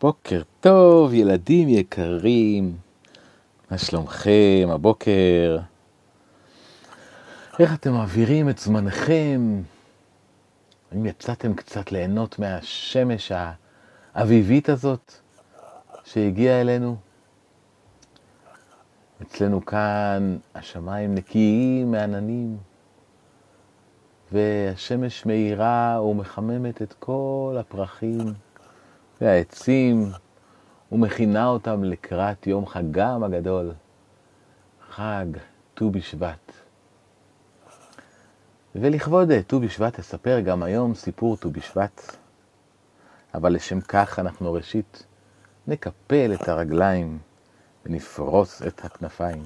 בוקר טוב, ילדים יקרים. מה שלומכם הבוקר? איך אתם מעבירים את זמנכם? האם יצאתם קצת ליהנות מהשמש האביבית הזאת שהגיעה אלינו? אצלנו כאן השמיים נקיים מעננים, והשמש מאירה ומחממת את כל הפרחים. והעצים, ומכינה אותם לקראת יום חגם הגדול, חג ט"ו בשבט. ולכבוד ט"ו בשבט אספר גם היום סיפור ט"ו בשבט, אבל לשם כך אנחנו ראשית נקפל את הרגליים ונפרוס את הכנפיים.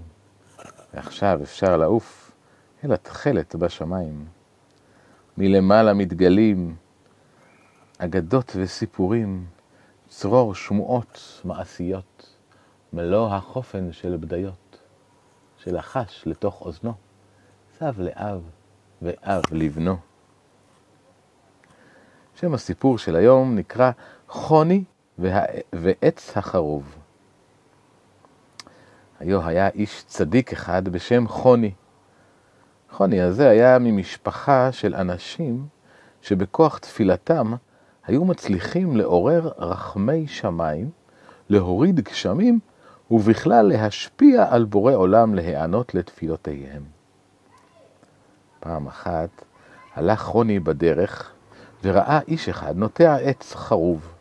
ועכשיו אפשר לעוף אל התכלת בשמיים. מלמעלה מתגלים אגדות וסיפורים צרור שמועות מעשיות, מלוא החופן של בדיות, שלחש לתוך אוזנו, סב לאב ואב לבנו. שם הסיפור של היום נקרא חוני וה... ועץ החרוב. היו היה איש צדיק אחד בשם חוני. חוני הזה היה ממשפחה של אנשים שבכוח תפילתם היו מצליחים לעורר רחמי שמיים, להוריד גשמים, ובכלל להשפיע על בורא עולם להיענות לתפילותיהם. פעם אחת הלך חוני בדרך וראה איש אחד נוטע עץ חרוב.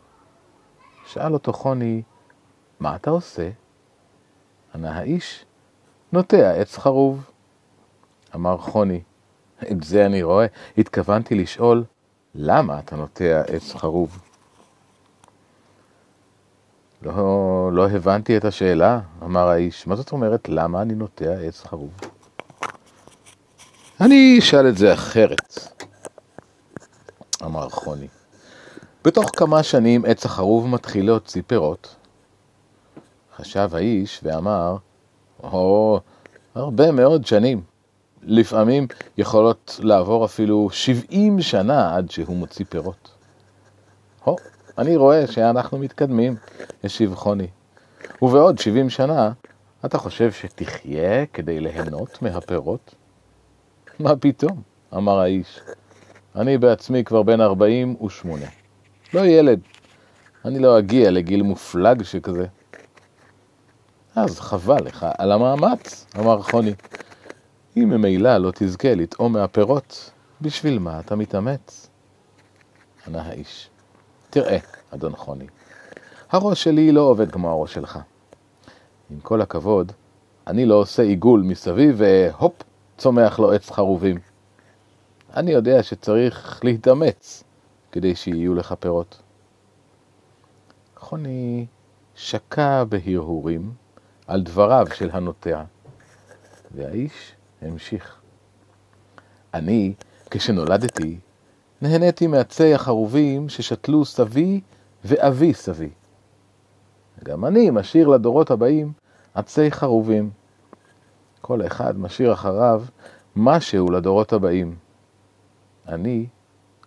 שאל אותו חוני, מה אתה עושה? ענה האיש, נוטע עץ חרוב. אמר חוני, את זה אני רואה, התכוונתי לשאול, למה אתה נוטע עץ חרוב? לא, לא הבנתי את השאלה, אמר האיש. מה זאת אומרת, למה אני נוטע עץ חרוב? אני אשאל את זה אחרת, אמר חוני. בתוך כמה שנים עץ החרוב מתחיל להוציא פירות. חשב האיש ואמר, או, הרבה מאוד שנים. לפעמים יכולות לעבור אפילו 70 שנה עד שהוא מוציא פירות. הו, אני רואה שאנחנו מתקדמים, השיב חוני. ובעוד 70 שנה, אתה חושב שתחיה כדי ליהנות מהפירות? מה פתאום, אמר האיש. אני בעצמי כבר בן 48. לא ילד. אני לא אגיע לגיל מופלג שכזה. אז חבל לך על המאמץ, אמר חוני. אם ממילא לא תזכה לטעום מהפירות, בשביל מה אתה מתאמץ? ענה האיש. תראה, אדון חוני, הראש שלי לא עובד כמו הראש שלך. עם כל הכבוד, אני לא עושה עיגול מסביב והופ, צומח לו עץ חרובים. אני יודע שצריך להתאמץ כדי שיהיו לך פירות. חוני שקע בהרהורים על דבריו של הנוטע, והאיש המשיך. אני, כשנולדתי, נהניתי מעצי החרובים ששתלו סבי ואבי סבי. גם אני משאיר לדורות הבאים עצי חרובים. כל אחד משאיר אחריו משהו לדורות הבאים. אני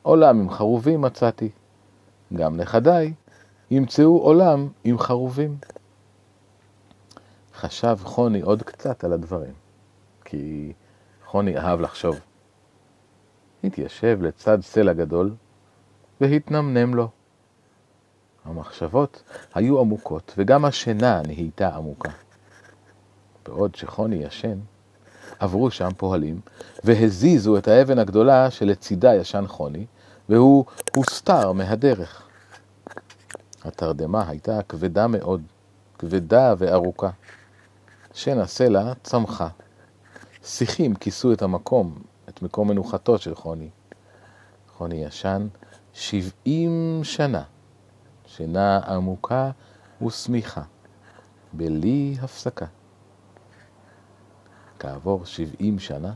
עולם עם חרובים מצאתי. גם נכדיי ימצאו עולם עם חרובים. חשב חוני עוד קצת על הדברים. כי חוני אהב לחשוב. התיישב לצד סלע גדול והתנמנם לו. המחשבות היו עמוקות, וגם השינה נהייתה עמוקה. בעוד שחוני ישן, עברו שם פועלים, והזיזו את האבן הגדולה שלצידה ישן חוני, והוא הוסתר מהדרך. התרדמה הייתה כבדה מאוד, כבדה וארוכה. שן הסלע צמחה, שיחים כיסו את המקום, את מקום מנוחתו של חוני. חוני ישן שבעים שנה, שינה עמוקה ושמיכה, בלי הפסקה. כעבור שבעים שנה,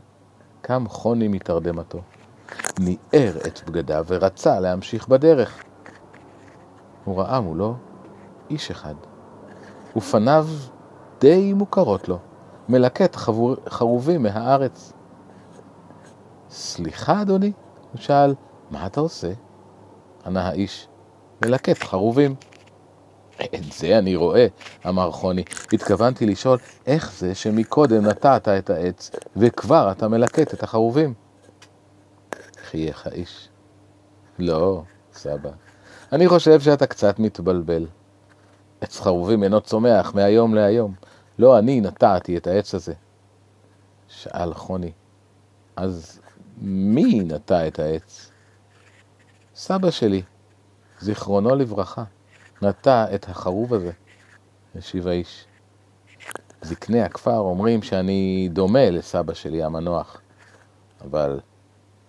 קם חוני מתרדמתו, ניער את בגדיו ורצה להמשיך בדרך. הוא ראה מולו איש אחד, ופניו די מוכרות לו. מלקט חבור, חרובים מהארץ. סליחה, אדוני? הוא שאל, מה אתה עושה? ענה האיש, מלקט חרובים. את זה אני רואה, אמר חוני. התכוונתי לשאול, איך זה שמקודם נטעת את העץ, וכבר אתה מלקט את החרובים? חייך האיש. לא, סבא, אני חושב שאתה קצת מתבלבל. עץ חרובים אינו צומח מהיום להיום. לא אני נטעתי את העץ הזה. שאל חוני, אז מי נטע את העץ? סבא שלי, זיכרונו לברכה, נטע את החרוב הזה, השיב האיש. זקני הכפר אומרים שאני דומה לסבא שלי המנוח, אבל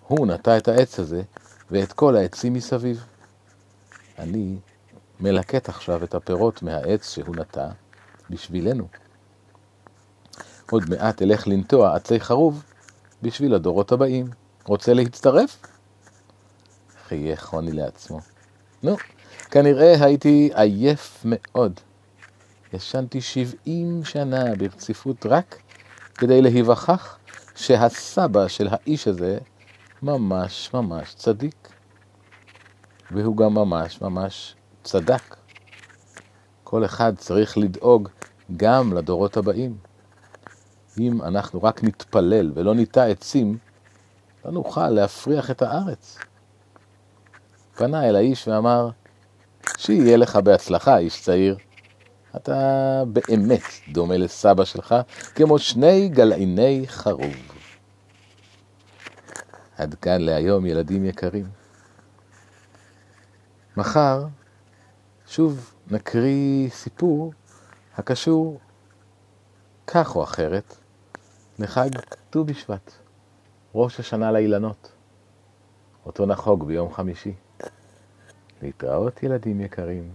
הוא נטע את העץ הזה ואת כל העצים מסביב. אני מלקט עכשיו את הפירות מהעץ שהוא נטע בשבילנו. עוד מעט אלך לנטוע עצי חרוב בשביל הדורות הבאים. רוצה להצטרף? חייך חוני לעצמו. נו, כנראה הייתי עייף מאוד. ישנתי שבעים שנה ברציפות רק כדי להיווכח שהסבא של האיש הזה ממש ממש צדיק. והוא גם ממש ממש צדק. כל אחד צריך לדאוג גם לדורות הבאים. אם אנחנו רק נתפלל ולא ניטע עצים, לא נוכל להפריח את הארץ. פנה אל האיש ואמר, שיהיה לך בהצלחה, איש צעיר. אתה באמת דומה לסבא שלך, כמו שני גלעיני חרוב. עד כאן להיום, ילדים יקרים. מחר שוב נקריא סיפור הקשור כך או אחרת לחג ט"ו בשבט, ראש השנה לאילנות. אותו נחוג ביום חמישי. להתראות ילדים יקרים.